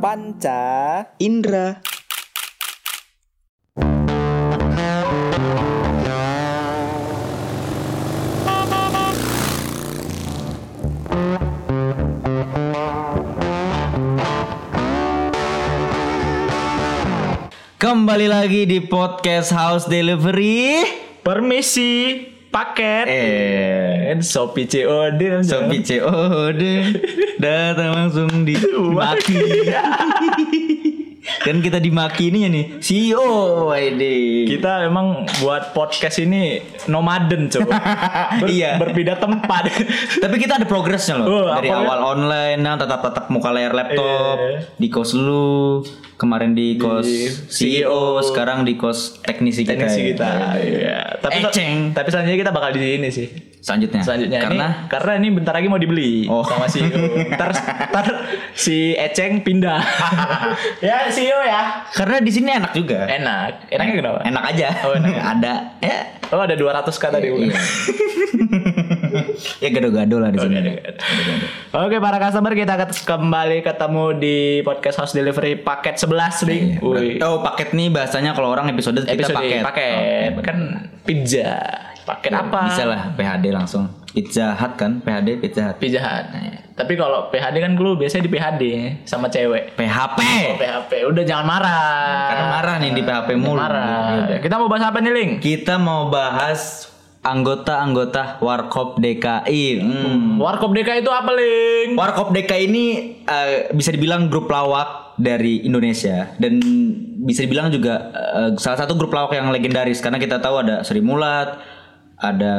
Panca Indra. Kembali lagi di podcast House Delivery. Permisi Paket. Eh, Shopee COD Sopi COD datang langsung dimaki. Dan kita dimaki ini nih CEO ini. Kita memang buat podcast ini nomaden coba Ber- Iya. Berpindah tempat Tapi kita ada progresnya loh. Oh, Dari ya? awal online, nah tetap tetap muka layar laptop, Iya. di kos lu, kemarin di kos CEO, CEO, sekarang di kos teknisi, Teknisi kita. kita ya. Iya. Tapi Eceng. Tapi selanjutnya kita bakal di ini sih Selanjutnya. Selanjutnya karena ini Karena ini bentar lagi mau dibeli Oh. Sama CEO Ntar, ntar si Eceng pindah Ya CEO ya karena di sini enak juga. Enak Enaknya kenapa? Enak aja. Oh, enak. ada ya Oh ada 200 k tadi Iya. ya gado-gado lah di sini. Oke para customer kita kembali ketemu di podcast house delivery paket 11 nih. Iya, Wih. Oh, paket nih bahasanya kalau orang episode, kita Episode paket. paket. Kan pizza. Paket apa? Bisa lah PHD langsung. Pizza Hut kan, PHD Pizza Hut. Pizza Hut. Tapi kalau PHD kan dulu biasanya di PHD sama cewek. PHP. Oh, PHP. Udah jangan marah. Karena marah nih di PHP mulu. Marah. Kita mau bahas apa nih, Ling? Kita mau bahas anggota-anggota Warkop DKI. Hmm. Warkop DK itu apa, Ling? Warkop DKI ini eh, bisa dibilang grup lawak dari Indonesia dan bisa dibilang juga eh, salah satu grup lawak yang legendaris karena kita tahu ada Sri Mulat, ada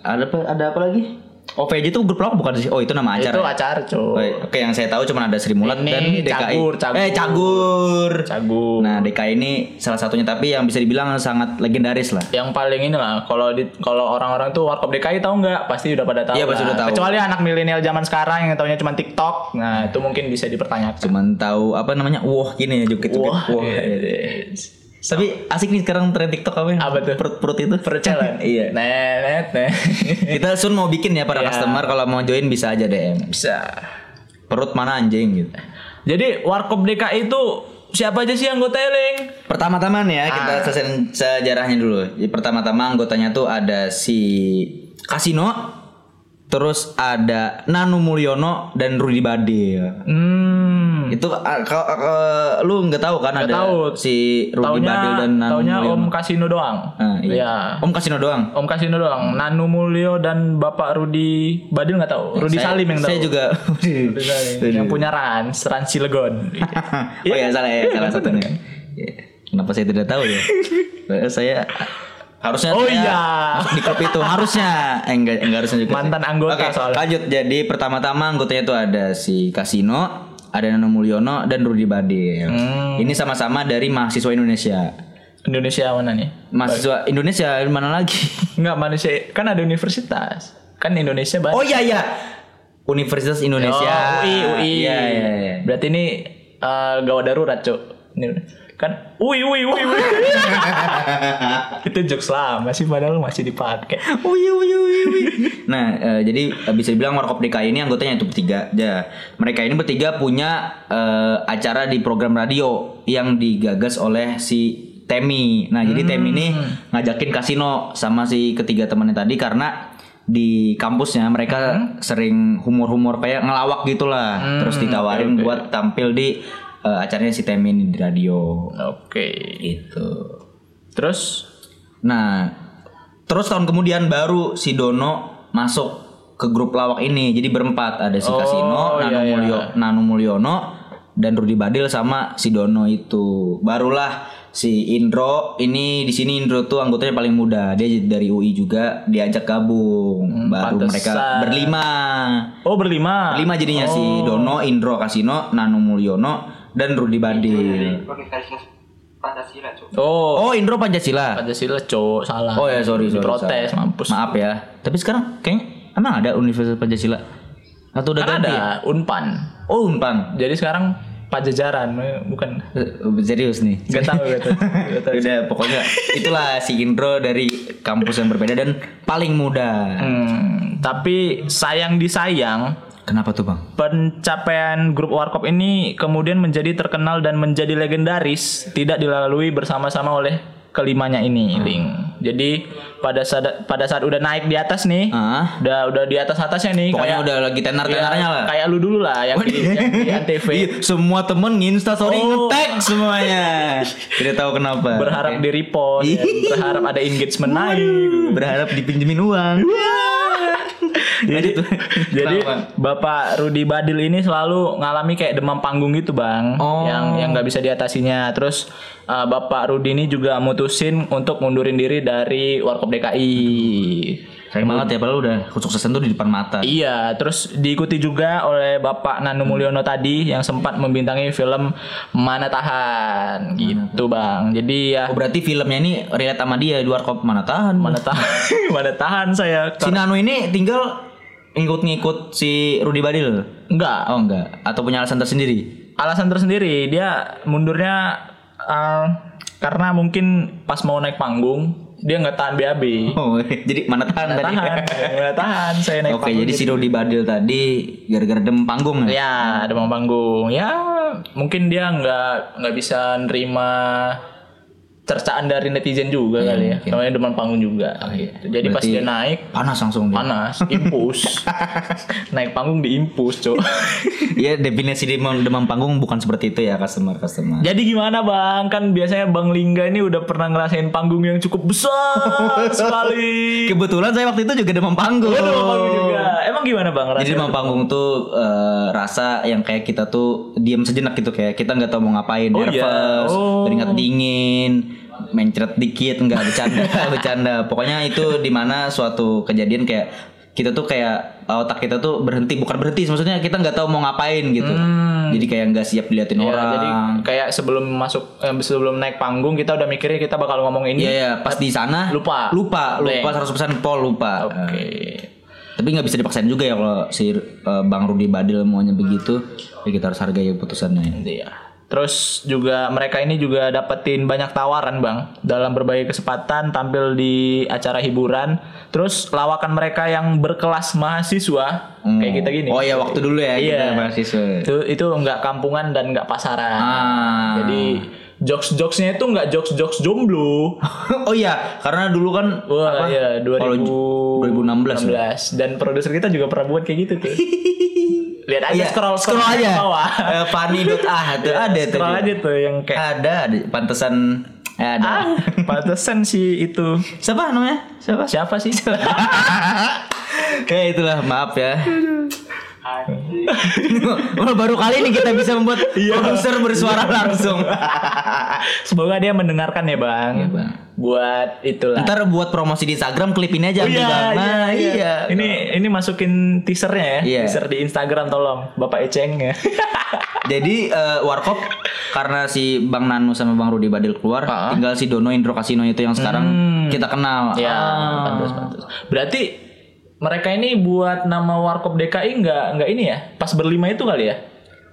ada apa ada apa lagi? OVJ itu grup lawak bukan sih? Oh itu nama acara. Itu ya? acara, cuy. Oke, yang saya tahu cuma ada Sri Mulat Ini dan DKI. Cagur, Cagur. Eh, Cagur. Cagur. Nah, DKI ini salah satunya tapi yang bisa dibilang sangat legendaris lah. yang paling ini lah kalau di kalau orang-orang tuh warkop DKI tahu nggak pasti udah pada tahu Iya, pasti udah tahu. kecuali anak milenial zaman sekarang yang taunya cuma TikTok nah itu mungkin bisa dipertanyakan Cuman tahu apa namanya? Wah, gini ya jukit-jukit. wah Wah. Tapi asik nih sekarang tren TikTok apa? ya? Apa tuh? Perut-perut itu. percelan iya. net net Kita soon mau bikin ya para Iya. customer kalau mau join bisa aja DM. bisa Perut mana anjing gitu. jadi warkop DKI itu siapa aja sih anggota Eling Pertama-tama nih ya kita Ah. selesaiin sejarahnya dulu. Jadi pertama-tama anggotanya tuh ada si Kasino, terus ada Nanu Mulyono dan Rudi Badil. hmm Itu ah, kalau ah, lu nggak tahu kan Nggak ada tahu. si Rudi taunya Badil dan Nanu taunya Mulyono. Om Kasino doang Ah, iya. Iya. Om Kasino doang. Om Kasino doang Nanu Mulyo dan Bapak Rudi Badil nggak tahu Rudi Saya- Salim yang tahu Saya juga. Rudi Salim yang punya Rans Rans Cilegon oh ya salah ya salah satunya. Ya, Kenapa saya tidak tahu ya? saya harusnya Oh iya. masuk di klub itu harusnya eh, enggak enggak harusnya juga. Mantan anggota Oke, soalnya. Lanjut jadi pertama-tama anggotanya itu ada si Kasino, ada Nano Mulyono dan Rudi Badil. Hmm. Ini sama-sama dari mahasiswa Indonesia. Indonesia mana nih? Mahasiswa Indonesia di mana lagi? Enggak manusia kan ada universitas. Kan Indonesia banyak. Oh iya iya. Universitas Indonesia. Oh, UI, UI. Iya iya iya. Berarti ini eh, gawat darurat, Cuk. Kan UI UI UI. UI. Itu jokes lama sih padahal masih dipakai. Ui, ui, ui, ui. nah, eh, jadi eh, bisa dibilang Warkop DKI ini anggotanya itu bertiga aja. Mereka ini bertiga punya eh, acara di program radio yang digagas oleh si Temi. Nah, jadi Temi ini ngajakin kasino sama si ketiga temannya tadi karena di kampusnya mereka sering humor-humor kayak ngelawak gitulah. Terus ditawarin buat tampil di eh, acaranya si Temi ini di radio. Oke. Gitu. Terus Nah, terus tahun kemudian baru si Dono masuk ke grup lawak ini. Jadi berempat ada si Oh, Kasino, iya, Nano, iya. Mulyo, Nano Mulyono, dan Rudi Badil sama si Dono itu. Barulah si Indro ini di sini Indro tuh anggotanya paling muda. Dia dari UI juga diajak gabung. Baru mereka pantesan. berlima. Oh berlima. Berlima jadinya si Oh. Dono, Indro, Kasino, Nano Mulyono, dan Rudi Badil. Pancasila cuk Oh. Oh, Indro Pancasila. Pancasila cowok salah. Oh ya sorry sorry. Protes salah. mampus. Maaf ya. Tapi sekarang kayaknya emang ada Universitas Pancasila atau udah Kan ganti? ada Unpan. Oh Unpan. Jadi sekarang Pajajaran bukan Eh, Serius nih. Gak tahu gak tahu. Gak tahu. Udah pokoknya itulah si Indro dari kampus yang berbeda dan paling muda. Hmm, Tapi sayang disayang, Kenapa tuh bang? pencapaian grup Warkop ini kemudian menjadi terkenal dan menjadi legendaris tidak dilalui bersama-sama oleh kelimanya ini, Hmm. Ling. Jadi pada saat pada saat udah naik di atas nih, Ah, udah udah di atas atasnya nih, pokoknya kayak udah lagi tenar-tenarnya Iya, lah. Kayak lu dulu lah yang di, yang di Antv. Iya, semua temen nginsta story Oh. nge-tag semuanya. Tidak tahu kenapa. berharap Oke. di repost, ya. berharap ada engagement naik. berharap dipinjemin uang. Jadi, jadi? Bapak Rudi Badil ini selalu ngalami kayak demam panggung gitu bang, Oh. yang yang nggak bisa diatasinya. Terus uh, Bapak Rudi ini juga mutusin untuk mundurin diri dari Warkop DKI. Sayang banget ya, padahal udah kesuksesan tuh di depan mata. Iya, terus diikuti juga oleh Bapak Nanu Mulyono tadi yang sempat membintangi film Mana Tahan gitu bang. Jadi ya Oh, berarti filmnya ini relate sama dia di warkop mana tahan. Mana Tahan, Mana Tahan saya Si Nano ini tinggal ngikut-ngikut si Rudy Badil. enggak Oh enggak, atau punya alasan tersendiri. alasan tersendiri dia mundurnya uh, karena mungkin pas mau naik panggung dia nggak tahan BAB Oh, jadi mana tahan nggak tadi. tahan nggak tahan saya naik Oke, panggung jadi si Rudy Badil tadi gara-gara dem panggung ya. ya demam panggung ya mungkin dia nggak nggak bisa nerima cercaan dari netizen juga kali ya namanya demam panggung juga gitu. jadi pas Berarti- dia naik Panas langsung dia. panas impus naik panggung diimpus cok Iya, definisi demam, demam panggung bukan seperti itu ya customer customer. Jadi gimana bang? Kan biasanya Bang Lingga ini udah pernah ngerasain panggung yang cukup besar sekali. Kebetulan saya waktu itu juga demam panggung. Demam panggung juga. Emang gimana bang? Jadi demam panggung tuh eh, rasa yang kayak kita tuh diam sejenak gitu kayak kita nggak tahu mau ngapain, Oh, iya. nervous, Oh. keringat dingin, mencret dikit, nggak bercanda, bercanda. Pokoknya itu di mana suatu kejadian kayak kita tuh kayak otak kita tuh berhenti, bukan berhenti, maksudnya kita nggak tahu mau ngapain gitu. Jadi kayak nggak siap diliatin Hmm. Iya, orang. jadi kayak sebelum masuk eh, sebelum naik panggung kita udah mikirnya kita bakal ngomong ini. Iya ya, pas di sana Lupa. lupa, lupa 100% pol lupa. Oke. Tapi nggak bisa dipaksain juga ya kalau si eh, Bang Rudi Badil maunya begitu, ya kita harus hargai putusannya. Iya. Terus juga mereka ini juga dapetin banyak tawaran bang dalam berbagai kesempatan tampil di acara hiburan. Terus lawakan mereka yang berkelas mahasiswa kayak kita gini. Oh ya waktu dulu ya Iya. mahasiswa. itu itu nggak kampungan dan nggak pasaran. Ah. Jadi jokes jokesnya itu nggak jokes jokes jomblo. oh iya, karena dulu kan Wah apa? iya Kalau 2016 2016 dan produser kita juga pernah buat kayak gitu tuh. Lihat aja Iya, scroll scroll aja. ke bawah. Eh, Funny.ah tuh ada tuh. scroll dia. aja tuh yang kayak Ada, ada pantesan eh, ada. ah pantesan sih itu. Siapa namanya? Siapa? Siapa sih? ya itulah, maaf ya. Baru kali ini kita bisa membuat Iya. produser bersuara langsung. Semoga dia mendengarkan ya bang. Iya, Bang. Buat itulah. Ntar buat promosi di Instagram klip ini aja Oh, iya, Bang. Nah, iya, iya. Ini ini masukin teasernya ya. Iya. Teaser di Instagram tolong, Bapak Eceng ya. Jadi eh, Warkop karena si Bang Nanu sama Bang Rudi Badil keluar, Ah. tinggal si Dono Indro Kasino itu yang sekarang kita kenal. Ya, Ah. pantas pantas. Berarti mereka ini buat nama Warkop DKI nggak nggak ini ya? Pas berlima itu kali ya?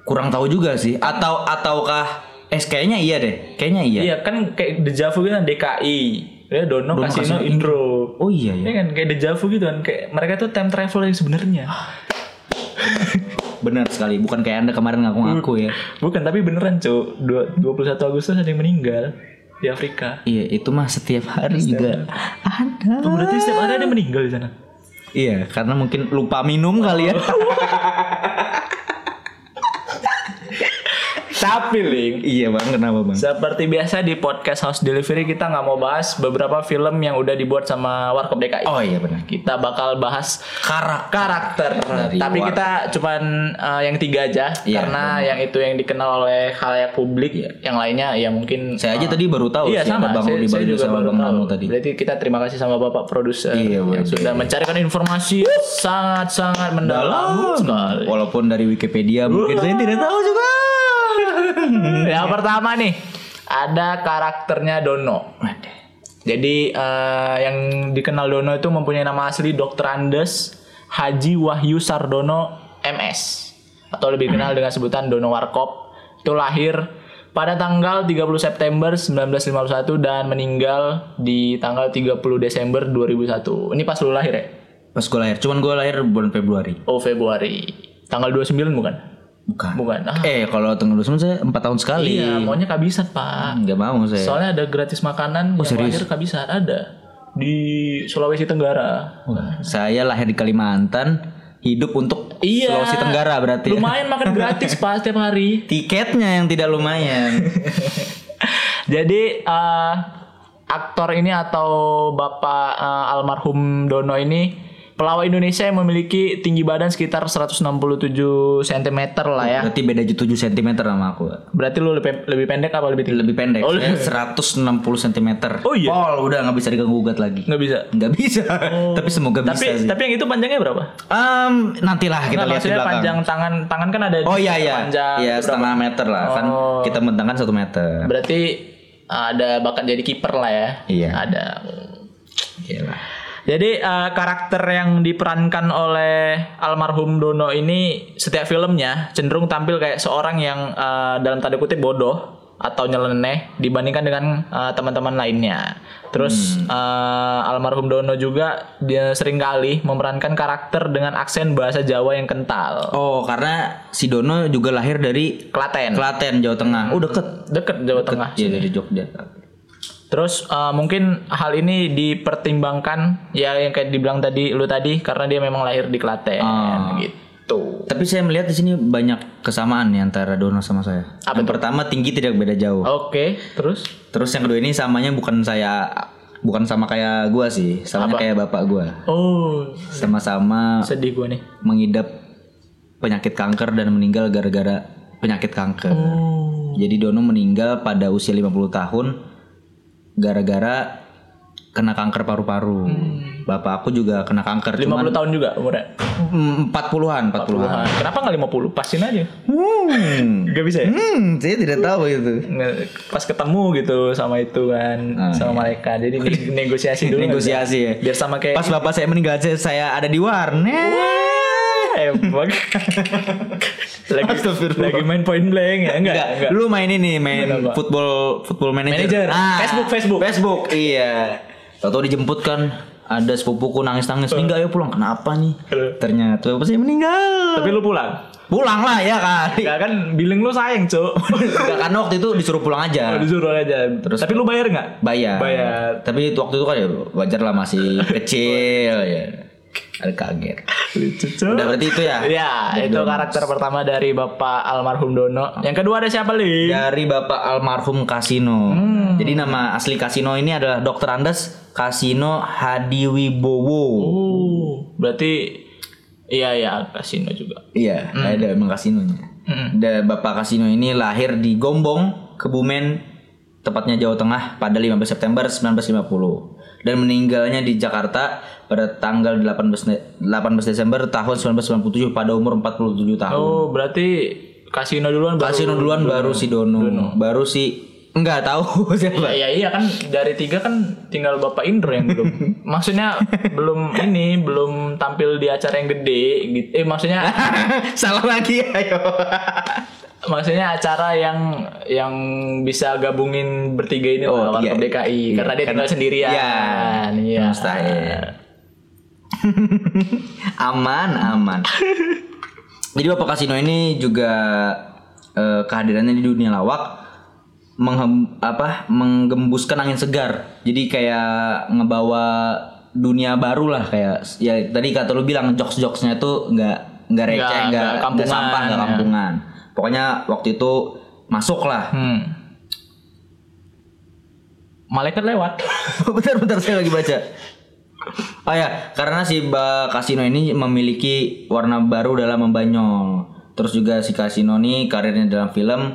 Kurang tahu juga sih. Atau ataukah eh kayaknya iya deh. Kayaknya iya. Iya kan kayak dejavu gitu kan DKI. Ya Dono, Dono, Kasino, Kasino, Indro. Oh iya Ini ya. kan kayak dejavu gitu kan kayak mereka tuh time travel yang sebenarnya. Benar sekali. Bukan kayak Anda kemarin ngaku-ngaku ya. Bukan tapi beneran, Cuk. Dua- 21 Agustus ada yang meninggal di Afrika. Iya, itu mah setiap hari juga ada. Oh, berarti setiap hari ada yang meninggal di sana. Iya, karena mungkin lupa minum kali ya. Tapi Ling, iya bang, kenapa bang? seperti biasa di podcast House Delivery kita nggak mau bahas beberapa film yang udah dibuat sama Warkop DKI. Oh iya benar. Kita bakal bahas Karak. karakter. Dari Tapi Warkop. kita cuman uh, yang tiga aja Iya, karena yang itu yang dikenal oleh khalayak publik. Yang lainnya ya mungkin Saya aja tadi baru tahu Iya sih sama, Bang saya, Rudi juga sama baru Bang tadi. Berarti kita terima kasih sama Bapak produser Iya, yang Bang. sudah mencarikan informasi sangat-sangat mendalam sekali. Walaupun dari Wikipedia mungkin saya tidak tahu juga. yang pertama nih ada karakternya Dono. Jadi eh, yang dikenal Dono itu mempunyai nama asli Dr. Andes Haji Wahyu Sardono MS atau lebih dikenal dengan sebutan Dono Warkop. Itu lahir pada tanggal 30 September 1951 dan meninggal di tanggal 30 Desember 2001. Ini pas lu lahir ya? Pas gue lahir, cuman gue lahir bulan Februari. Oh Februari. Tanggal 29 bukan? Bukan. Bukan. Ah, Eh kalau 29 saya 4 tahun sekali. iya, maunya kabisan, Pak. Enggak mau saya. Soalnya ada gratis makanan yang serius? lahir kabisan ada di Sulawesi Tenggara. Saya lahir di Kalimantan, hidup untuk Iya. Sulawesi Tenggara berarti. ya. Lumayan makan gratis, Pak, setiap hari. Tiketnya yang tidak lumayan. Jadi eh, aktor ini atau Bapak eh, almarhum Dono ini pelawak Indonesia yang memiliki tinggi badan sekitar 167 cm lah ya. berarti beda 7 cm sama aku. Berarti lu lebih, lebih pendek apa lebih tinggi? Lebih pendek. Oh, saya 160 cm. Oh, iya? Pol udah nggak bisa diganggu gugat lagi. Nggak bisa. Nggak bisa. Tapi semoga Tapi bisa sih. tapi yang itu panjangnya berapa? Em, nantilah kita Nggak, lihat di belakang. panjang tangan tangan kan ada Oh iya iya. panjang Iya setengah meter lah kan. Oh. Kita bentangkan satu meter. Berarti ada bakat jadi kiper lah ya. Iya. Ada. Gila. Jadi eh, karakter yang diperankan oleh almarhum Dono ini setiap filmnya cenderung tampil kayak seorang yang eh, dalam tanda kutip bodoh atau nyeleneh dibandingkan dengan eh, teman-teman lainnya. Terus eh, almarhum Dono juga dia sering kali memerankan karakter dengan aksen bahasa Jawa yang kental. Oh karena si Dono juga lahir dari Klaten. Klaten Jawa Tengah. Oh deket. Deket Jawa Tengah. Iya dari Jogja. Terus eh, mungkin hal ini dipertimbangkan ya yang kayak dibilang tadi lu tadi karena dia memang lahir di Klaten Ah. gitu. Tapi saya melihat di sini banyak kesamaan nih antara Dono sama saya. Apa yang pertama tinggi tidak beda jauh. Oke, terus Terus yang kedua ini samanya bukan saya bukan sama kayak gua sih, sama kayak bapak gua. oh Sama-sama sedih gue nih. mengidap penyakit kanker dan meninggal gara-gara penyakit kanker. Oh. Jadi Dono meninggal pada usia 50 tahun gara-gara kena kanker paru-paru. Bapak aku juga kena kanker 50 cuman tahun juga umurnya. mm, 40-an, 40-an. Puluhan. Kenapa nggak 50? Pasin aja. Hmm. Gak bisa ya? Hmm, saya tidak tahu itu. Pas ketemu gitu sama itu kan Ah, sama mereka. Jadi ne- negosiasi dulu. Negosiasi ya. Biar sama kayak Pas bapak saya meninggal saya, saya ada di warnet. Emang lagi lagi main point blank ya enggak Enggak, enggak lu main ini main apa? football football manager. Manager. Facebook, Facebook. Facebook, iya. Tahu dijemput kan ada sepupuku nangis-nangis, "Nih, enggak ya pulang." Kenapa nih? Ternyata bapak saya meninggal. tapi lu pulang pulang lah ya kali. enggak kan billing lu sayang cuk Enggak kan waktu itu disuruh pulang aja. disuruh aja Terus- tapi lu bayar nggak Bayar. Bayar. Tapi waktu itu kan ya wajar lah masih kecil ya. Ada kaget. lucu Udah berarti itu ya? ya itu Dono. karakter pertama dari bapak almarhum Dono yang kedua ada siapa li Dari Bapak almarhum Kasino. Hmm. Jadi nama asli Kasino ini adalah Dr. Andes Kasino Hadiwibowo. oh berarti iya ya kasino juga Iya, ada emang kasinonya. Hmm. Da, Bapak Kasino ini lahir di Gombong, Kebumen, tepatnya Jawa Tengah pada 15 September 1950 dan meninggalnya di Jakarta pada tanggal 18 De- 18 Desember tahun 1997 pada umur 47 tahun. oh berarti kasino duluan baru Kasino duluan baru si Dono, baru si enggak tahu siapa. Iya iya kan dari tiga kan tinggal Bapak Indro yang belum. Maksudnya belum ini belum tampil di acara yang gede gitu. Eh maksudnya Salah lagi ayo. Maksudnya acara yang yang bisa gabungin bertiga ini Oh, loh iya. DKI Iya, karena dia karena- tinggal sendirian. Iya, Iya. mustahil. aman, aman. Jadi Bapak Kasino ini juga eh, kehadirannya di dunia lawak menghem, apa menggembuskan angin segar. Jadi kayak ngebawa dunia baru lah kayak ya tadi kata lu bilang jokes-jokesnya tuh nggak nggak receh, Nggak- kampungan, sampah, nggak ya. Pokoknya waktu itu masuk lah. Hmm. Malaikat lewat. bentar bentar saya lagi baca. Oh ya, karena si Ba Kasino ini memiliki warna baru dalam membanyol. Terus juga si Kasino ini karirnya dalam film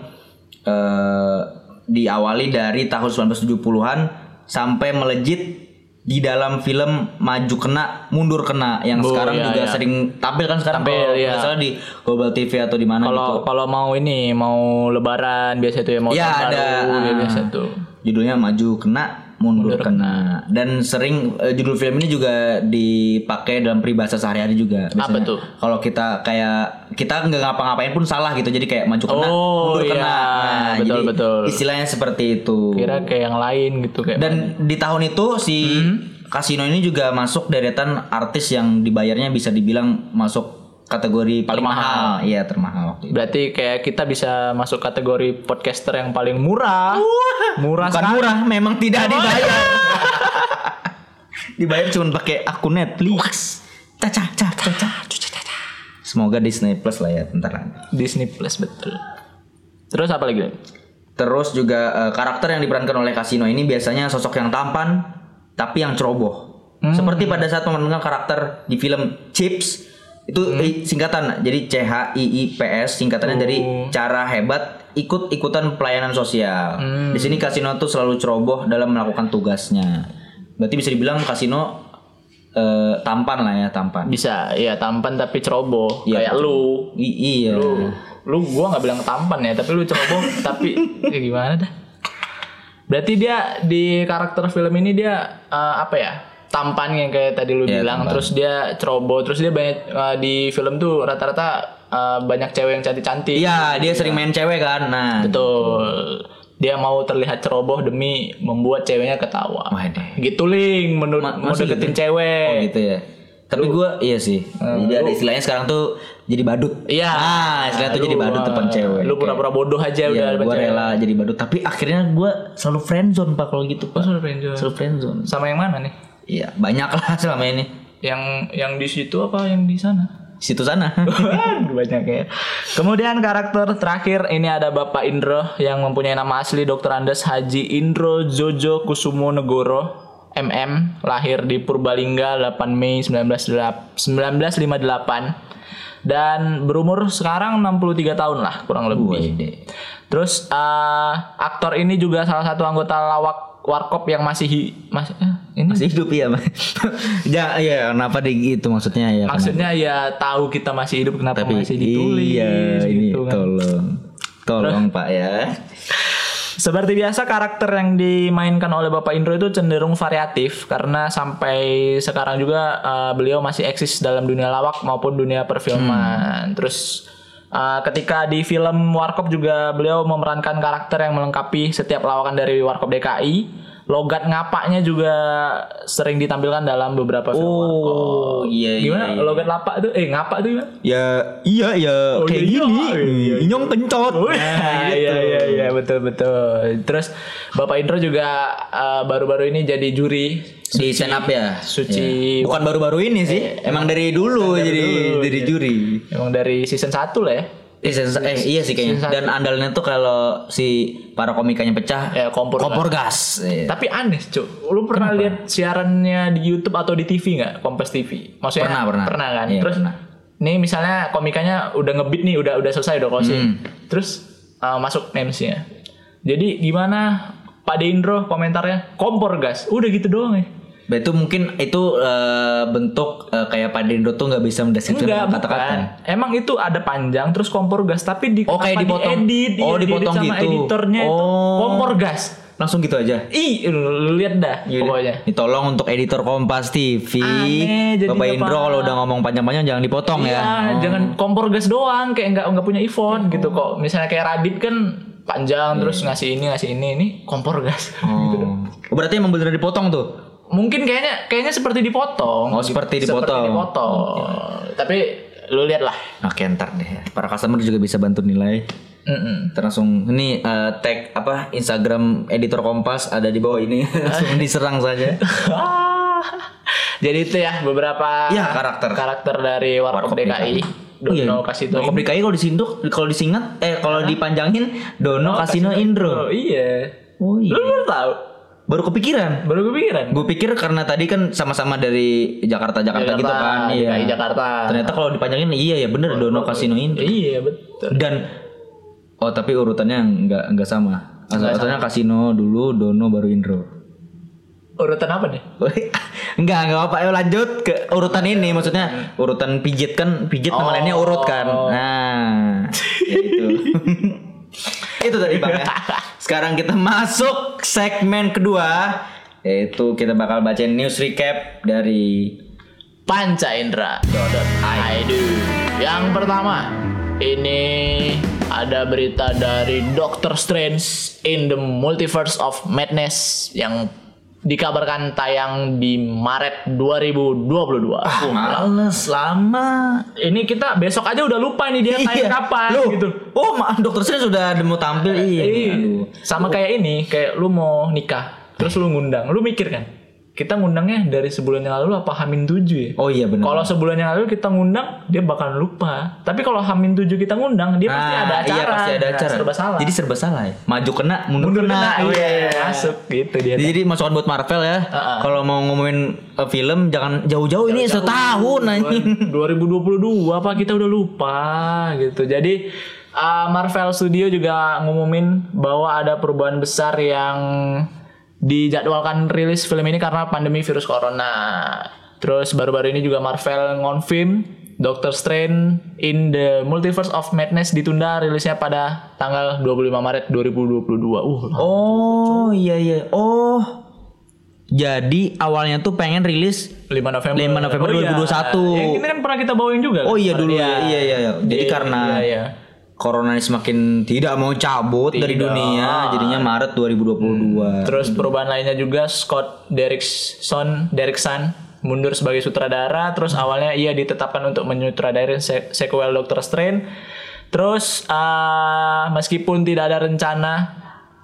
eh, diawali dari tahun 1970-an sampai melejit di dalam film Maju Kena Mundur Kena yang Oh, sekarang iya, juga iya. sering tampil kan sekarang Tampil, kalau iya. salah di Global TV atau di mana gitu. Kalau kalau mau ini mau lebaran biasa itu ya mau Ya, ada, baru, ya ah. biasa tuh. judulnya maju kena mundur, kena dan sering eh, judul film ini juga dipakai dalam peribahasa sehari-hari juga Apa Biasanya tuh? kalau kita kayak kita nggak ngapa-ngapain pun salah gitu jadi kayak maju kena Oh, mundur iya. kena Nah, Betul, jadi betul. istilahnya seperti itu Kira kayak yang lain gitu kayak dan di tahun itu si Hmm. Kasino ini juga masuk deretan artis yang dibayarnya bisa dibilang masuk kategori paling mahal. Iya, termahal waktu itu. Berarti kayak kita bisa masuk kategori podcaster yang paling murah. Murah Bukan sekali. murah, memang tidak dibayar. dibayar cuma pakai akun Netflix. Caca, caca, caca. Semoga Disney Plus lah ya, bentar lagi. Disney Plus betul. Terus apa lagi? Terus juga eh, karakter yang diperankan oleh Kasino ini biasanya sosok yang tampan tapi yang ceroboh. Seperti pada saat memerankan karakter di film Chips itu eh, singkatan jadi C H I I P S singkatannya dari cara hebat ikut-ikutan pelayanan sosial. Di sini Kasino tuh selalu ceroboh dalam melakukan tugasnya. Berarti bisa dibilang Kasino eh, tampan lah ya, tampan. Bisa, ya tampan tapi ceroboh. Iya, kayak lu. I- iya. Lu, lu gua nggak bilang tampan ya, tapi lu ceroboh tapi ya gimana dah? Berarti dia di karakter film ini dia eh, apa ya? Tampan yang kayak tadi lu Iya, bilang, tampan. terus dia ceroboh, terus dia banyak eh, di film tuh rata-rata eh, banyak cewek yang cantik-cantik. Iya, dia sering main cewek kan. Nah, Betul. Dia mau terlihat ceroboh demi membuat ceweknya ketawa. Waduh. Gitu ling, menurut Ma- mau deketin gitu? cewek. Oh gitu ya. Tapi gua iya sih. Jadi ada istilahnya sekarang tuh jadi badut. Iya. Ah, istilahnya tuh jadi badut depan cewek. Lu pura-pura bodoh aja udah Iya, gua cewek. rela jadi badut. Tapi akhirnya gua selalu friendzone pak kalau gitu pak. Selalu friendzone. Selalu friendzone. Sama yang mana nih? Iya, banyak lah selama ini. Yang yang di situ apa yang di sana? Situ sana. Banyak ya. Kemudian karakter terakhir ini ada Bapak Indro yang mempunyai nama asli Dr. Andes Haji Indro Jojo Kusumo Negoro MM lahir di Purbalingga 8 Mei 1958 dan berumur sekarang 63 tahun lah kurang lebih. Wede. Terus eh, aktor ini juga salah satu anggota lawak warkop yang masih hi- masih eh, ini Masih hidup ya, Mas. ya, iya, kenapa di itu maksudnya ya? maksudnya ya tahu kita masih hidup kenapa Tapi masih ditulis iya, ini gitu kan. tolong. Tolong Pak ya. Seperti biasa karakter yang dimainkan oleh Bapak Indro itu cenderung variatif karena sampai sekarang juga uh, beliau masih eksis dalam dunia lawak maupun dunia perfilman. Terus uh, ketika di film Warkop juga beliau memerankan karakter yang melengkapi setiap lawakan dari Warkop DKI. Logat ngapaknya juga sering ditampilkan dalam beberapa film Warkop. Oh, iya iya. Gimana logat lapak tuh? Eh ngapak tuh gimana? Ya iya ya Oh, kayak iya, gini. iya, iya. Inyong kencot. Oh, Nah, gitu. iya iya iya betul betul. Terus Bapak Indro juga uh, baru-baru ini jadi juri Di stand up ya. Suci Iya. Bukan baru-baru ini sih. Emang dari dulu Dari jadi dulu, dari iya. juri. emang dari season 1 lah ya. Eh, sen- eh, iya sih kayaknya. Dan andalnya tuh kalau si para komikanya pecah, Ya, kompor kompor gas. Iya. Tapi aneh, Cuk. Lu pernah lihat siarannya di YouTube atau di TV nggak? Kompas TV. Maksudnya Pernah, pernah. Pernah kan? Iya, Terus pernah. nih misalnya komikanya udah ngebit nih, udah udah selesai udah closing. Hmm. Terus uh, masuk names-nya. Jadi gimana Pak Indro komentarnya? Kompor gas. Udah gitu doang ya. Bah, itu mungkin itu eh, bentuk eh, kayak Pak Dendro tuh nggak bisa mendeskripsikan kata-kata. Emang itu ada panjang terus kompor gas, tapi di Oh, kayak dipotong. diedit, Oh, iya, dipotong sama gitu. editornya itu Oh. kompor gas. Langsung gitu aja. Ih, lu, lihat dah pokoknya. Ini tolong untuk editor Kompas TV. Aneh, Bapak Indro kalau udah ngomong panjang-panjang jangan dipotong Iya, ya. Oh. jangan kompor gas doang kayak nggak nggak punya iPhone gitu kok. Misalnya kayak Radit kan panjang terus ngasih ini ngasih ini ini kompor gas. gitu. Oh. Oh, Berarti emang bener dipotong tuh. Mungkin kayaknya kayaknya seperti dipotong. Oh, seperti dipotong. Seperti dipotong. Tapi lu lihat lah. Oke ntar deh. Para customer juga bisa bantu nilai. Mm-mm. Ntar langsung ini eh, tag apa Instagram editor Kompas ada di bawah ini langsung diserang saja. Ah. Jadi itu ya beberapa Iya, karakter. karakter dari Warkop, DKI. Dono kasih tuh. Warkop DKI kalau disinduk kalau disingkat eh kalau dipanjangin Dono Kasino Indro. Oh, iya. Oh iya. Lu baru tahu? Baru kepikiran. Baru kepikiran. Gue pikir karena tadi kan sama-sama dari Jakarta Jakarta, gitu kan. Iya. DKI Jakarta. Ternyata kalau dipanjangin iya ya bener Dono Kasino Indro. Iya betul. Dan oh tapi urutannya nggak nggak sama. Urutannya Kasino dulu, Dono baru Indro. Urutan apa nih? enggak enggak apa ayo lanjut ke urutan ini maksudnya urutan pijit kan pijit nama lainnya urut kan nah ya itu itu tadi bang ya sekarang kita masuk segmen kedua yaitu kita bakal bacain news recap dari Panca Indra. Yang pertama, ini ada berita dari Doctor Strange in the Multiverse of Madness yang dikabarkan tayang di Maret 2022. Ah, males lama. ini kita besok aja udah lupa nih dia tayang kapan Loh, gitu. Oh, ma- dokter Strange sudah mau tampil iya. Iya. Sama kayak ini, kayak lu mau nikah, terus lu ngundang, lu mikir kan? Kita ngundangnya dari sebulan yang lalu apa Hamin 7 ya? Oh iya benar. Kalau sebulan yang lalu kita ngundang, dia bakalan lupa. Tapi kalau Hamin 7 kita ngundang, dia pasti ada acara. Iya pasti ada Nah, acara. serba salah. Jadi serba salah ya. Maju kena, mundur, mundur kena. kena, Oh, iya, iya. masuk gitu dia. Jadi, jadi masukan buat Marvel ya. Heeh. Kalau mau ngomongin uh, film jangan jauh-jauh ini setahun anjing. 2022 apa kita udah lupa gitu. Jadi uh, Marvel Studio juga ngumumin bahwa ada perubahan besar yang dijadwalkan rilis film ini karena pandemi virus corona. Terus baru-baru ini juga Marvel ngonfirm Doctor Strange in the Multiverse of Madness ditunda rilisnya pada tanggal 25 Maret 2022. Uh, Oh iya iya. Oh. Jadi awalnya tuh pengen rilis 5 November. 5 November Oh, iya. 2021. Yang ini kan pernah kita bawain juga. Oh kan? iya dulu Iya. ya. Iya iya iya. Jadi Iya, karena iya, iya. Corona ini semakin tidak mau cabut dari Tidak. dunia, jadinya Maret 2022. Terus perubahan lainnya juga Scott Derrickson Derrickson mundur sebagai sutradara. Terus awalnya ia ditetapkan untuk menyutradarai se- sequel Doctor Strange. Terus ah, meskipun tidak ada rencana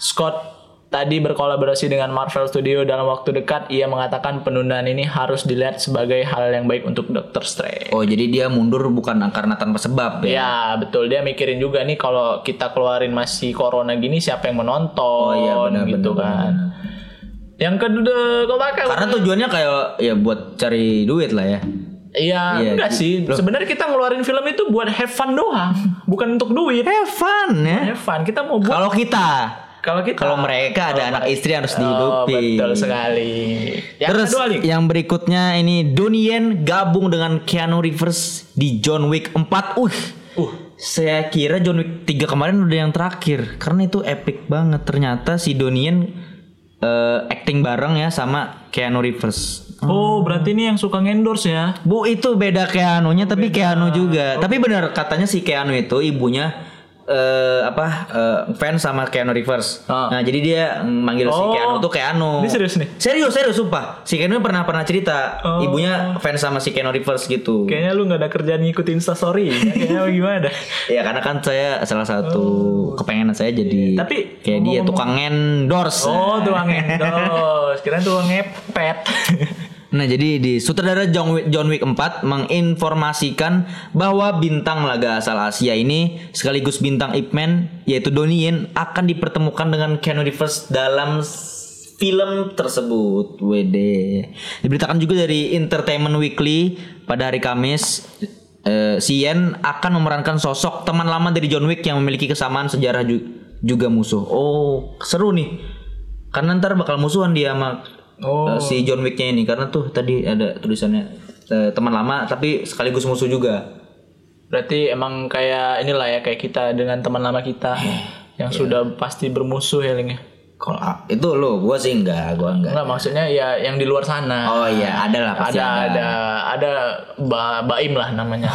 Scott tadi berkolaborasi dengan Marvel Studio dalam waktu dekat, ia mengatakan penundaan ini harus dilihat sebagai hal yang baik untuk Doctor Strange. Oh jadi dia mundur bukan karena tanpa sebab ya? Ya betul dia mikirin juga nih kalau kita keluarin masih corona gini siapa yang menonton Oh iya benar gitu benar, kan. benar. Yang kedua kau bakal Karena tujuannya kayak ya buat cari duit lah ya. Iya, Iya, enggak sih. Sebenarnya kita ngeluarin film itu buat have fun doang, bukan untuk duit. Have fun ya. Have fun. Kita mau buat Kalau kita, kalau kita kalau mereka ada anak istri harus Oh, dihidupi. betul sekali. Yang Terus kedua, yang berikutnya ini Donnie Yen gabung dengan Keanu Reeves di John Wick 4. Uh, Uh. saya kira John Wick 3 kemarin udah yang terakhir karena itu epic banget. Ternyata si Donnie eh, acting bareng ya sama Keanu Reeves. Oh, berarti ini yang suka ngendorse ya? Bu itu beda Keanu-nya tapi Keanu juga. Tapi benar katanya si Keanu itu ibunya eh apa eh, fans sama Keanu Reeves. Ah. Nah, jadi dia manggil si Oh. Keanu tuh Keanu. Ini serius nih? Serius, serius sumpah. Si Keanu pernah pernah cerita Oh. ibunya fans sama si Keanu Reeves gitu. Kayaknya lu nggak ada kerjaan ngikutin Instastory. ya? Kayaknya gimana? Ya karena kan saya salah satu kepengenan saya jadi Oh. Tapi kayak dia ngomong-ngomong- tukang endorse. Oh, tuang endorse. Kira tuang ngepet. Nah jadi di sutradara John Wick, John Wick 4 menginformasikan bahwa bintang laga asal Asia ini sekaligus bintang Ip Man yaitu Donnie Yen akan dipertemukan dengan Keanu Reeves dalam film tersebut. WD. Diberitakan juga dari Entertainment Weekly pada hari Kamis eh, si Yen akan memerankan sosok teman lama dari John Wick yang memiliki kesamaan sejarah ju- juga musuh. Oh, seru nih. Karena ntar bakal musuhan dia sama Oh. Uh, si John Wick-nya ini karena tuh tadi ada tulisannya uh, teman lama tapi sekaligus musuh juga. Berarti emang kayak inilah ya kayak kita dengan teman lama kita yang sudah pasti bermusuh ya Ling ya. Kalau ah, itu lo, gua sih enggak, gua enggak. Enggak maksudnya ya yang di luar sana. Oh iya, ada lah pasti ada ada. ada ada ba Baim lah namanya.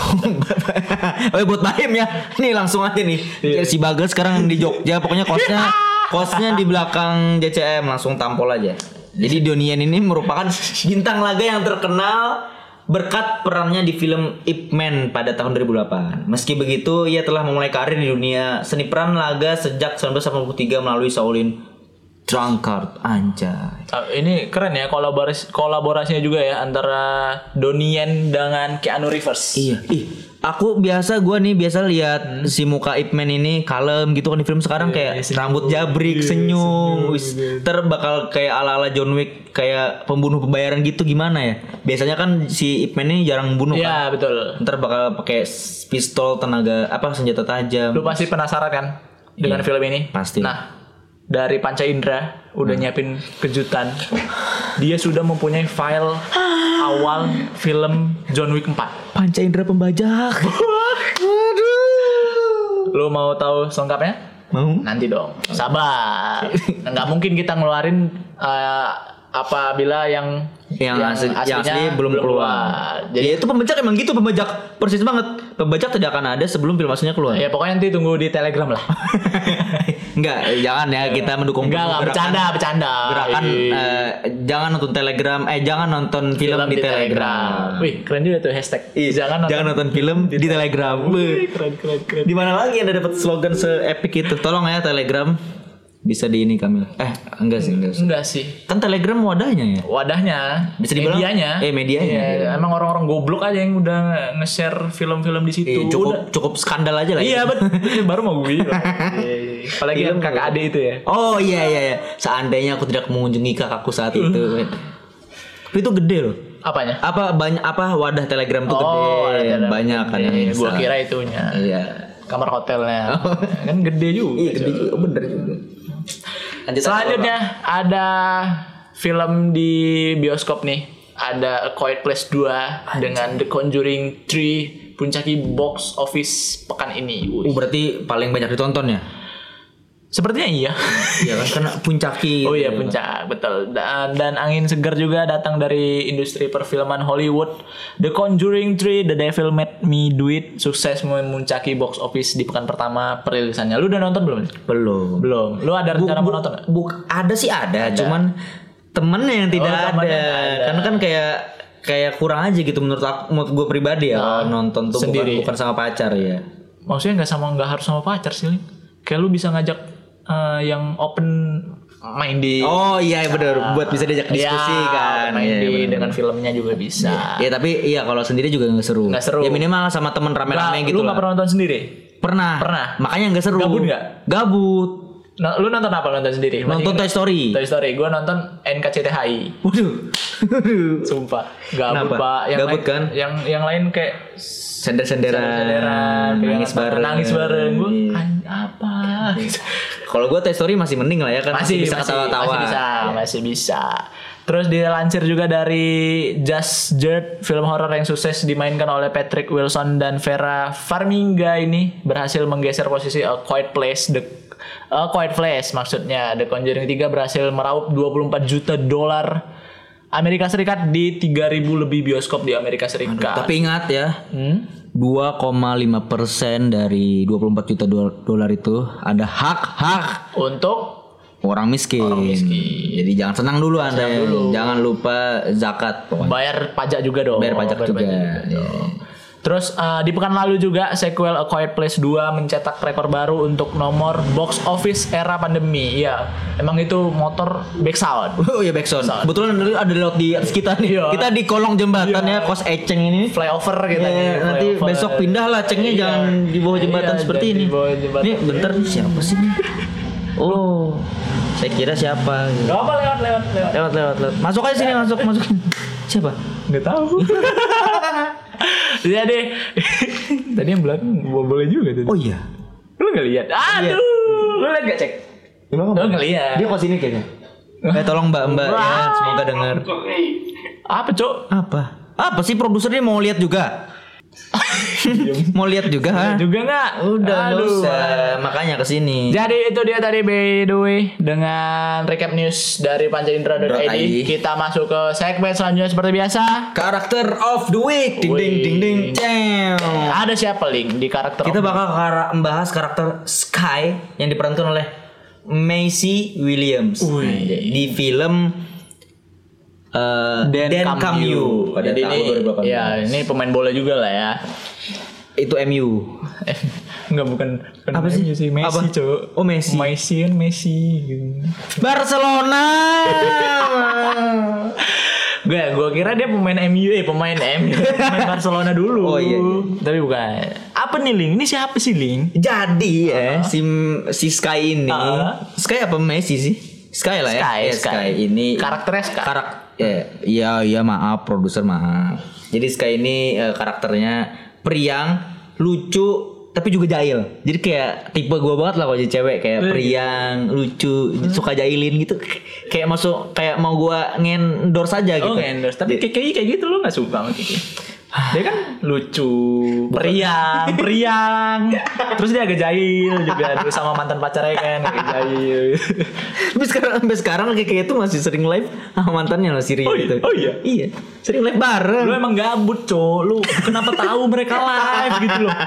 oh iya, buat Baim ya. Nih langsung aja nih. Iya. Si Bagas sekarang di Jogja, pokoknya kosnya kosnya di belakang JCM langsung tampol aja. Jadi Donian ini merupakan bintang laga yang terkenal berkat perannya di film Ip Man pada tahun 2008. Meski begitu, ia telah memulai karir di dunia seni peran laga sejak 1983 melalui Shaolin Drunkard anjay. Ah, ini keren ya kolaborasi kolaborasinya juga ya antara Donien dengan Keanu Reeves. Iya, ih, aku biasa gua nih biasa lihat si muka Ip Man ini kalem gitu kan di film sekarang kayak rambut jabrik, senyum, wis ter bakal kayak ala-ala John Wick kayak pembunuh pembayaran gitu gimana ya? Biasanya kan si Ip Man ini jarang membunuh kan. Iya, betul. Ntar bakal pakai pistol tenaga apa senjata tajam. Lu pasti penasaran kan dengan Iya, film ini? pasti. Nah, dari Panca Indra udah nyiapin kejutan. Dia sudah mempunyai file awal film John Wick 4. Panca Indra pembajak. Waduh. Lu mau tahu selengkapnya? Mau? Nanti dong. Sabar. Nggak mungkin kita ngeluarin eh, apabila yang yang, asli, yang asli aslinya belum, keluar. Jadi ya itu pembajak emang gitu pembajak persis banget. Pembajak tidak akan ada sebelum film aslinya keluar. ya pokoknya nanti tunggu di Telegram lah. Enggak, jangan ya kita mendukung Enggak, enggak gerakan- bercanda, bercanda. Gerakan Ih. eh, jangan nonton Telegram, eh jangan nonton film, di, Telegram. Wih, keren juga tuh hashtag. Jangan nonton, jangan nonton film di, Telegram. Wih, keren keren keren. Di mana lagi ada dapat slogan se-epic itu? Tolong ya Telegram bisa di ini Kamil. Eh, enggak sih, enggak sih. Enggak sih. Kan Telegram wadahnya ya. Wadahnya, Bisa dibilang- medianya. eh, medianya. Iya, emang orang-orang goblok aja yang udah nge-share film-film di situ. Iya, Udah. cukup cukup skandal aja lah. Iya itu. betul. Baru mau gue bilang. Iya, Apalagi yang kakak adik itu ya. Oh iya iya iya. Seandainya aku tidak mengunjungi kakakku saat itu. Tapi itu gede loh. Apanya? Apa banyak apa wadah Telegram tuh Oh, gede. dalam banyak kan yang Gua kira itunya. Iya. Kamar hotelnya. Kan gede juga. Iya gede juga bener juga. Lanjut Selanjutnya ada film di bioskop nih. Ada A Quiet Place 2 dengan The Conjuring 3 puncaki box office pekan ini. Oh, berarti paling banyak ditonton ya? Sepertinya iya. Iya kan karena puncaki. Oh iya gitu. puncak betul dan, dan angin segar juga datang dari industri perfilman Hollywood. The Conjuring 3, The Devil Made Me Do It sukses memuncaki box office di pekan pertama perilisannya. Lu udah nonton belum? Belum. Belum. Lu ada rencana mau nonton? nggak? Buk, ada sih ada, cuman temennya yang tidak Oh, ada. ada. Karena kan kayak kayak kurang aja gitu menurut aku, menurut gue pribadi ya kalau nonton tuh bukan, sendiri. bukan sama pacar ya. Maksudnya nggak sama nggak harus sama pacar sih. Kayak lu bisa ngajak eh, yang open main di Oh iya benar buat bisa diajak diskusi Ya, kan. Iya, di bener. dengan filmnya juga bisa. Ya tapi iya kalau sendiri juga nggak seru. Nggak seru. Ya minimal sama temen rame-rame gitu lu nggak pernah nonton sendiri? Pernah. Pernah. Makanya nggak seru. Gabut nggak? Gabut. Nah, lu nonton apa nonton sendiri? Nonton? Toy Story. Toy Story. Gue nonton NKCTHI. Waduh. Sumpah. Gabut Kenapa? pak. Yang Gabut lain, kan? Yang yang lain kayak Sender-senderan. sederan, Nangis bareng. Nangis bareng. Gue Iya. Apa? Kalau gue Toy Story masih mending lah ya kan masih, bisa ketawa-tawa. Masih bisa, masih bisa. Terus dilansir juga dari Just Dirt, film horor yang sukses dimainkan oleh Patrick Wilson dan Vera Farmiga ini berhasil menggeser posisi A Quiet Place the A Quiet Place maksudnya The Conjuring 3 berhasil meraup 24 juta dolar Amerika Serikat di 3000 lebih bioskop di Amerika Serikat. Tapi ingat ya, Hmm? 2,5 persen dari 24 juta do- dolar itu ada hak-hak Untuk orang miskin. Jadi jangan senang dulu anda, ya. jangan lupa zakat. pokoknya. bayar pajak juga dong. Bayar pajak juga. Iya. Terus uh, di pekan lalu juga sequel A Quiet Place 2 mencetak rekor baru untuk nomor box office era pandemi. Iya, emang itu motor back sound. Oh iya backsound. Kebetulan ada ada laut di atas kita nih. Iya. Kita di kolong jembatannya ya kos eceng ini. Flyover kita Ya, nih, nanti flyover. besok pindah lah cengnya Iya. jangan di bawah jembatan Iya, seperti ini. di bawah jembatan. Nih bentar nih siapa sih? Oh, saya kira siapa? gitu. Gak apa lewat lewat lewat. Lewat lewat lewat. Masuk aja sini masuk masuk. Siapa? Nggak tahu. Jadi tadi yang belakang boleh juga tuh. Oh iya. Lu nggak lihat? Aduh, lu lihat gak cek? Lu ngeliat. Dia kos ini kayaknya. Eh tolong Mbak Mbak ya, semoga dengar. Apa cok? Apa? Apa sih produsernya mau lihat juga? mau lihat juga ha? Juga nggak? Udah Aduh. usah. Makanya ke sini. Jadi itu dia tadi by the way dengan recap news dari pancaindra.id. .id. Kita masuk ke segmen selanjutnya seperti biasa. Karakter of the week. Ding ding ding ding. Cem. Ada siapa link di karakter? Kita bakal kara- membahas karakter Sky yang diperankan oleh Macy Williams. Nah, di film eh, Dan, Dan You pada Jadi tahun ini, 2018. ya ini pemain bola juga lah ya. Itu MU. Enggak bukan, bukan Apa sih? MU Messi Apa? cok. Oh, Messi. Messi kan Messi gitu. Barcelona. Gue gue kira dia pemain MU eh pemain MU pemain Barcelona dulu. Oh, iya, iya. Tapi bukan. Apa nih Link? Ini siapa sih Link? Jadi ya si si Sky ini, Ah. Sky apa Messi sih? Sky lah ya. Sky, Ya, Sky. ini Karakternya Sky. Karak ya, iya iya maaf produser maaf. Jadi Sky ini eh, karakternya periang, lucu tapi juga jahil. Jadi kayak tipe gue banget lah kalau jadi cewek kayak periang, lucu, suka jahilin gitu. Kayak masuk kayak mau gua ngendorse saja gitu. Oh endorse. Tapi kayak kayak gitu lo nggak suka sama Kiki? Dia kan lucu, periang, periang. Terus dia agak jahil juga dulu sama mantan pacarnya kan agak jahil. Tapi sekarang sampai sekarang kayak itu masih sering live sama mantannya loh si Ria Oh iya? itu. Oh iya? Iya. Sering live bareng. Lu emang gabut, Cok. Lu kenapa tahu mereka live gitu loh.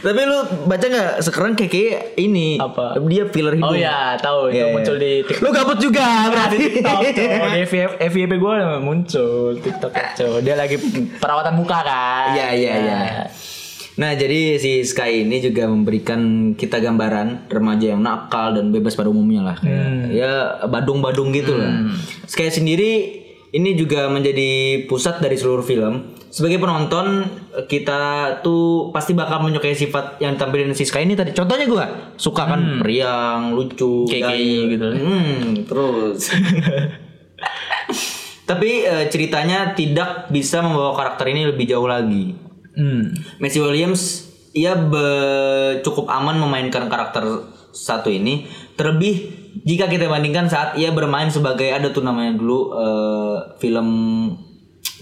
Tapi lu baca nggak sekarang keke ini Apa? Dia filler hidung. Oh iya, tahu itu Iya, iya. muncul di TikTok. Lu gabut juga berarti. TikTok, FYP, gue muncul TikTok, Cok. Dia lagi perawatan muka kan. Iya iya iya. Nah jadi si Sky ini juga memberikan kita gambaran remaja yang nakal dan bebas pada umumnya lah. Kayak, Hmm. Ya badung-badung gitu lah. Sky sendiri ini juga menjadi pusat dari seluruh film. Sebagai penonton kita tuh pasti bakal menyukai sifat yang tampilin si Sky ini tadi. Contohnya gua suka kan periang, lucu, Keke gaya. gitu. Hmm, terus. Tapi eh, ceritanya tidak bisa membawa karakter ini lebih jauh lagi. Hmm. Messi Williams ia be- cukup aman memainkan karakter satu ini terlebih jika kita bandingkan saat ia bermain sebagai ada tuh namanya dulu eh, film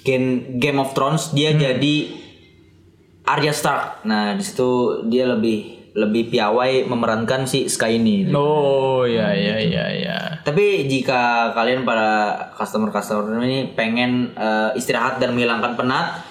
Game, Game of Thrones dia jadi Arya Stark. Nah, di situ dia lebih lebih piawai memerankan si Sky ini. Oh iya iya iya iya. Tapi jika kalian para customer-customer ini pengen eh, istirahat dan menghilangkan penat,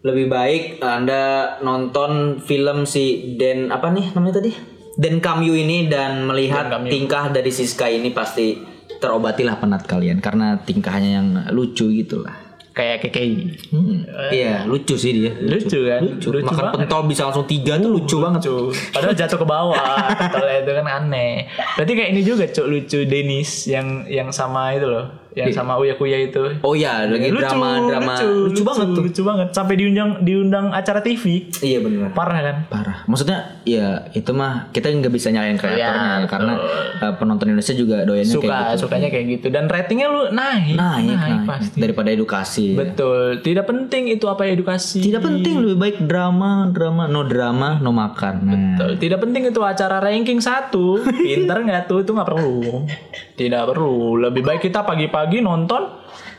lebih baik Anda nonton film si Den apa nih namanya tadi? Den Kamyu ini dan melihat tingkah dari si Sky ini pasti terobatilah penat kalian karena tingkahnya yang lucu gitu lah. Kayak KKI. Hmm, Iya, lucu sih dia. Lucu kan? Lucu. Lucu Makan banget. pentol bisa langsung tiga tuh lucu banget. Lucu. Padahal jatuh ke bawah. Pentolnya itu kan aneh. Berarti kayak ini juga cuk lucu Denis yang yang sama itu loh, yang sama Uya Kuya itu. Oh iya, lagi drama drama lucu, banget tuh. Lucu banget. Sampai diundang diundang acara TV. Iya benar. Parah kan? parah maksudnya ya itu mah kita nggak bisa nyalain kreatornya Iya, ya, karena uh, penonton Indonesia juga doyannya Suka, kayak gitu sukanya kayak gitu. Dan ratingnya lu naik. naik, naik, pasti. daripada edukasi Betul. Tidak penting itu apa edukasi. tidak penting lebih baik drama drama no drama no makan nah, Betul. Tidak penting itu acara ranking satu. Pinter nggak tuh? Itu nggak perlu. Tidak perlu. Lebih baik kita pagi-pagi nonton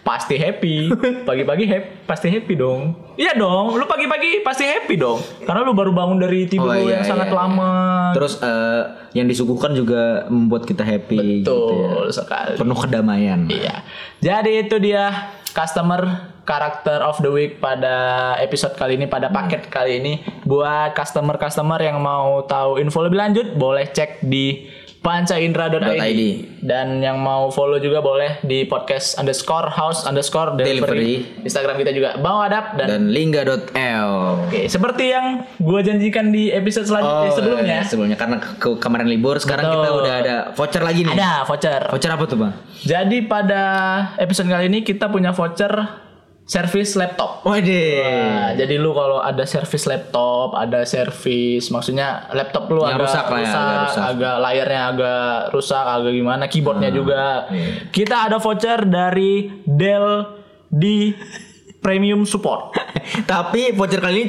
pasti happy. Pagi-pagi happy, pasti happy dong. Iya dong. Lu pagi-pagi pasti happy dong. Karena lu baru bangun dari tidur Oh, iya, yang sangat iya, lama. terus uh, yang disuguhkan juga membuat kita happy gitu ya. Betul sekali. penuh kedamaian Iya. Jadi itu dia customer karakter of the week pada episode kali ini pada paket kali ini buat customer-customer yang mau tahu info lebih lanjut boleh cek di pancaindra.id .id. dan yang mau follow juga boleh di podcast underscore house underscore delivery, Delivery. Instagram kita juga bang Wadap dan, dan lingga.l oke seperti yang gue janjikan di episode selanjutnya sebelumnya. iya, sebelumnya. Karena ke, ke- kemarin libur sekarang kita Betul. udah ada voucher lagi nih. Ada voucher. Voucher apa tuh bang? Jadi pada episode kali ini kita punya voucher servis laptop Waduh. Nah, jadi lu kalau ada servis laptop, ada servis, maksudnya laptop lu Yang agak rusak lah ya, agak rusak. Hmm, agak layarnya agak rusak, agak gimana, keyboardnya juga. iya. Kita ada voucher dari Dell di Premium Support. Tapi voucher kali ini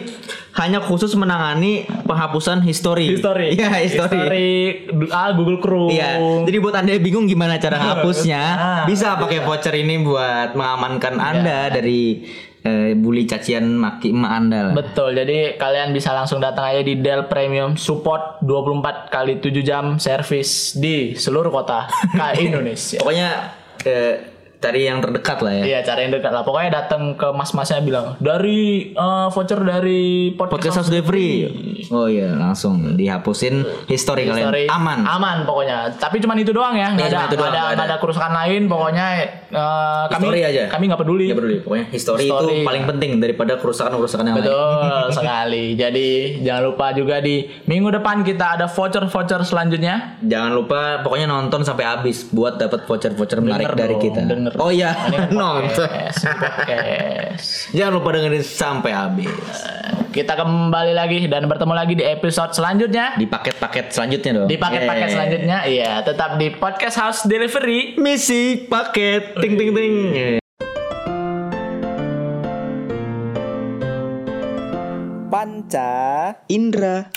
hanya khusus menangani penghapusan history. History. Iya, history. History, ah, Google Chrome. Iya. Jadi buat Anda yang bingung gimana cara hapusnya, Ah, bisa pakai voucher ini buat mengamankan Iya. Anda dari eh, bully cacian maki emak Anda lah. Betul, jadi kalian bisa langsung datang aja di Dell Premium Support 24 kali 7 jam servis di seluruh kota Indonesia. Pokoknya eh, cari yang terdekat lah ya. Iya, cara yang dekat lah. Pokoknya datang ke mas-masnya bilang dari eh, voucher dari Podcast podcast, House Delivery. Oh iya, langsung dihapusin history, History. kalian. Aman. Aman pokoknya. Tapi cuman itu doang ya, nggak Iya, ada, cuma itu doang, nggak ada, nggak nggak ada kerusakan lain. Pokoknya eh, kami History aja. kami nggak peduli. Nggak peduli. Pokoknya history, History. itu paling penting daripada kerusakan-kerusakan yang lain. Betul sekali. Jadi jangan lupa juga di minggu depan kita ada voucher-voucher selanjutnya. Jangan lupa pokoknya nonton sampai habis buat dapat voucher-voucher menarik dari dong, kita. denger. Oh iya, nonton. podcast. Jangan lupa dengerin sampai habis. Kita kembali lagi dan bertemu lagi di episode selanjutnya. Di paket-paket selanjutnya dong. Di paket-paket Yeay. selanjutnya, iya, tetap di podcast House Delivery. Misi paket ting ting ting. Panca Indra